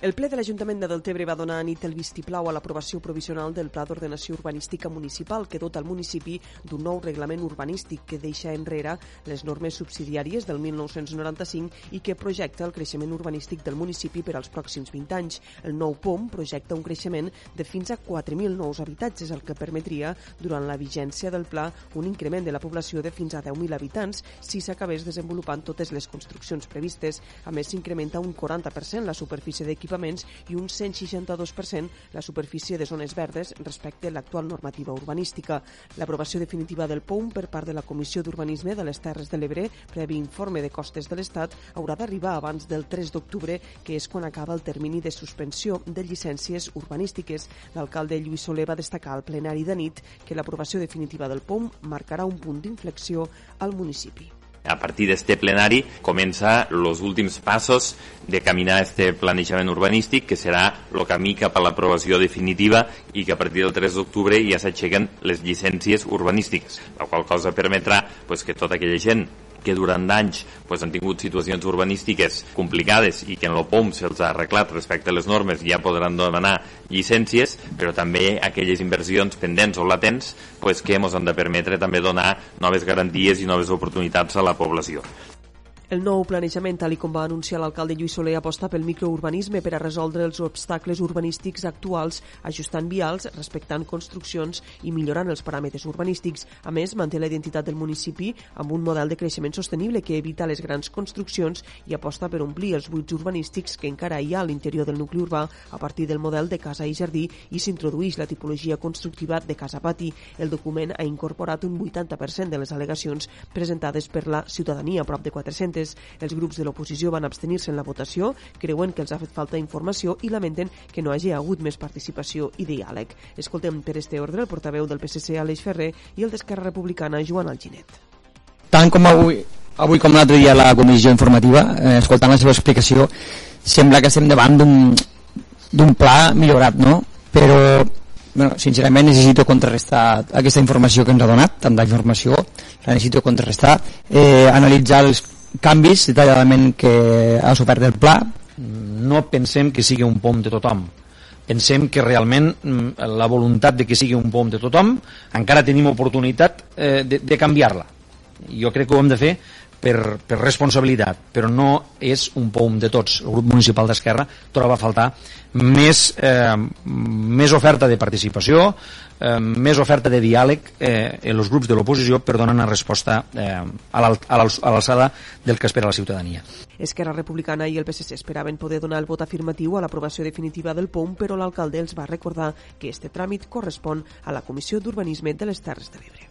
El ple de l'Ajuntament de Deltebre va donar a nit el vistiplau a l'aprovació provisional del Pla d'Ordenació Urbanística Municipal que dota el municipi d'un nou reglament urbanístic que deixa enrere les normes subsidiàries del 1995 i que projecta el creixement urbanístic del municipi per als pròxims 20 anys. El nou POM projecta un creixement de fins a 4.000 nous habitatges, el que permetria, durant la vigència del pla, un increment de la població de fins a 10.000 habitants si s'acabés desenvolupant totes les construccions previstes. A més, s'incrementa un 40% la superfície d'equipaments i un 162% la superfície de zones verdes respecte a l'actual normativa urbanística. L'aprovació definitiva del POUM per part de la Comissió d'Urbanisme de les Terres de l'Ebre, previ informe de costes de l'Estat, haurà d'arribar abans del 3 d'octubre, que és quan acaba el termini de suspensió de llicències urbanístiques. L'alcalde Lluís Soler va destacar al plenari de nit que l'aprovació definitiva del POUM marcarà un punt d'inflexió al municipi. A partir d'este plenari comença els últims passos de caminar este planejament urbanístic que serà el camí cap a l'aprovació definitiva i que a partir del 3 d'octubre ja s'aixequen les llicències urbanístiques, la qual cosa permetrà pues, que tota aquella gent que durant d'anys pues, han tingut situacions urbanístiques complicades i que en el POM se'ls ha arreglat respecte a les normes ja podran demanar llicències, però també aquelles inversions pendents o latents pues, que ens han de permetre també donar noves garanties i noves oportunitats a la població. El nou planejament, tal com va anunciar l'alcalde Lluís Soler, aposta pel microurbanisme per a resoldre els obstacles urbanístics actuals, ajustant vials, respectant construccions i millorant els paràmetres urbanístics. A més, manté la identitat del municipi amb un model de creixement sostenible que evita les grans construccions i aposta per omplir els buits urbanístics que encara hi ha a l'interior del nucli urbà a partir del model de casa i jardí i s'introdueix la tipologia constructiva de casa-pati. El document ha incorporat un 80% de les al·legacions presentades per la ciutadania, prop de 400 projectes. Els grups de l'oposició van abstenir-se en la votació, creuen que els ha fet falta informació i lamenten que no hagi hagut més participació i diàleg. Escoltem per este ordre el portaveu del PSC, Aleix Ferrer, i el d'Esquerra Republicana, Joan Alginet. Tant com avui, avui com l'altre dia la comissió informativa, eh, escoltant la seva explicació, sembla que estem davant d'un pla millorat, no? Però bueno, sincerament necessito contrarrestar aquesta informació que ens ha donat, tant d'informació, la necessito contrarrestar, eh, analitzar els canvis detalladament que ha sofert el pla? No pensem que sigui un pom de tothom. Pensem que realment mm, la voluntat de que sigui un pom de tothom encara tenim oportunitat eh, de, de canviar-la. Jo crec que ho hem de fer per, per responsabilitat, però no és un POUM de tots. El grup municipal d'Esquerra troba a faltar més, eh, més oferta de participació, eh, més oferta de diàleg eh, en els grups de l'oposició per donar una resposta eh, a l'alçada del que espera la ciutadania. Esquerra Republicana i el PSC esperaven poder donar el vot afirmatiu a l'aprovació definitiva del POUM, però l'alcalde els va recordar que este tràmit correspon a la Comissió d'Urbanisme de les Terres de l'Ebre.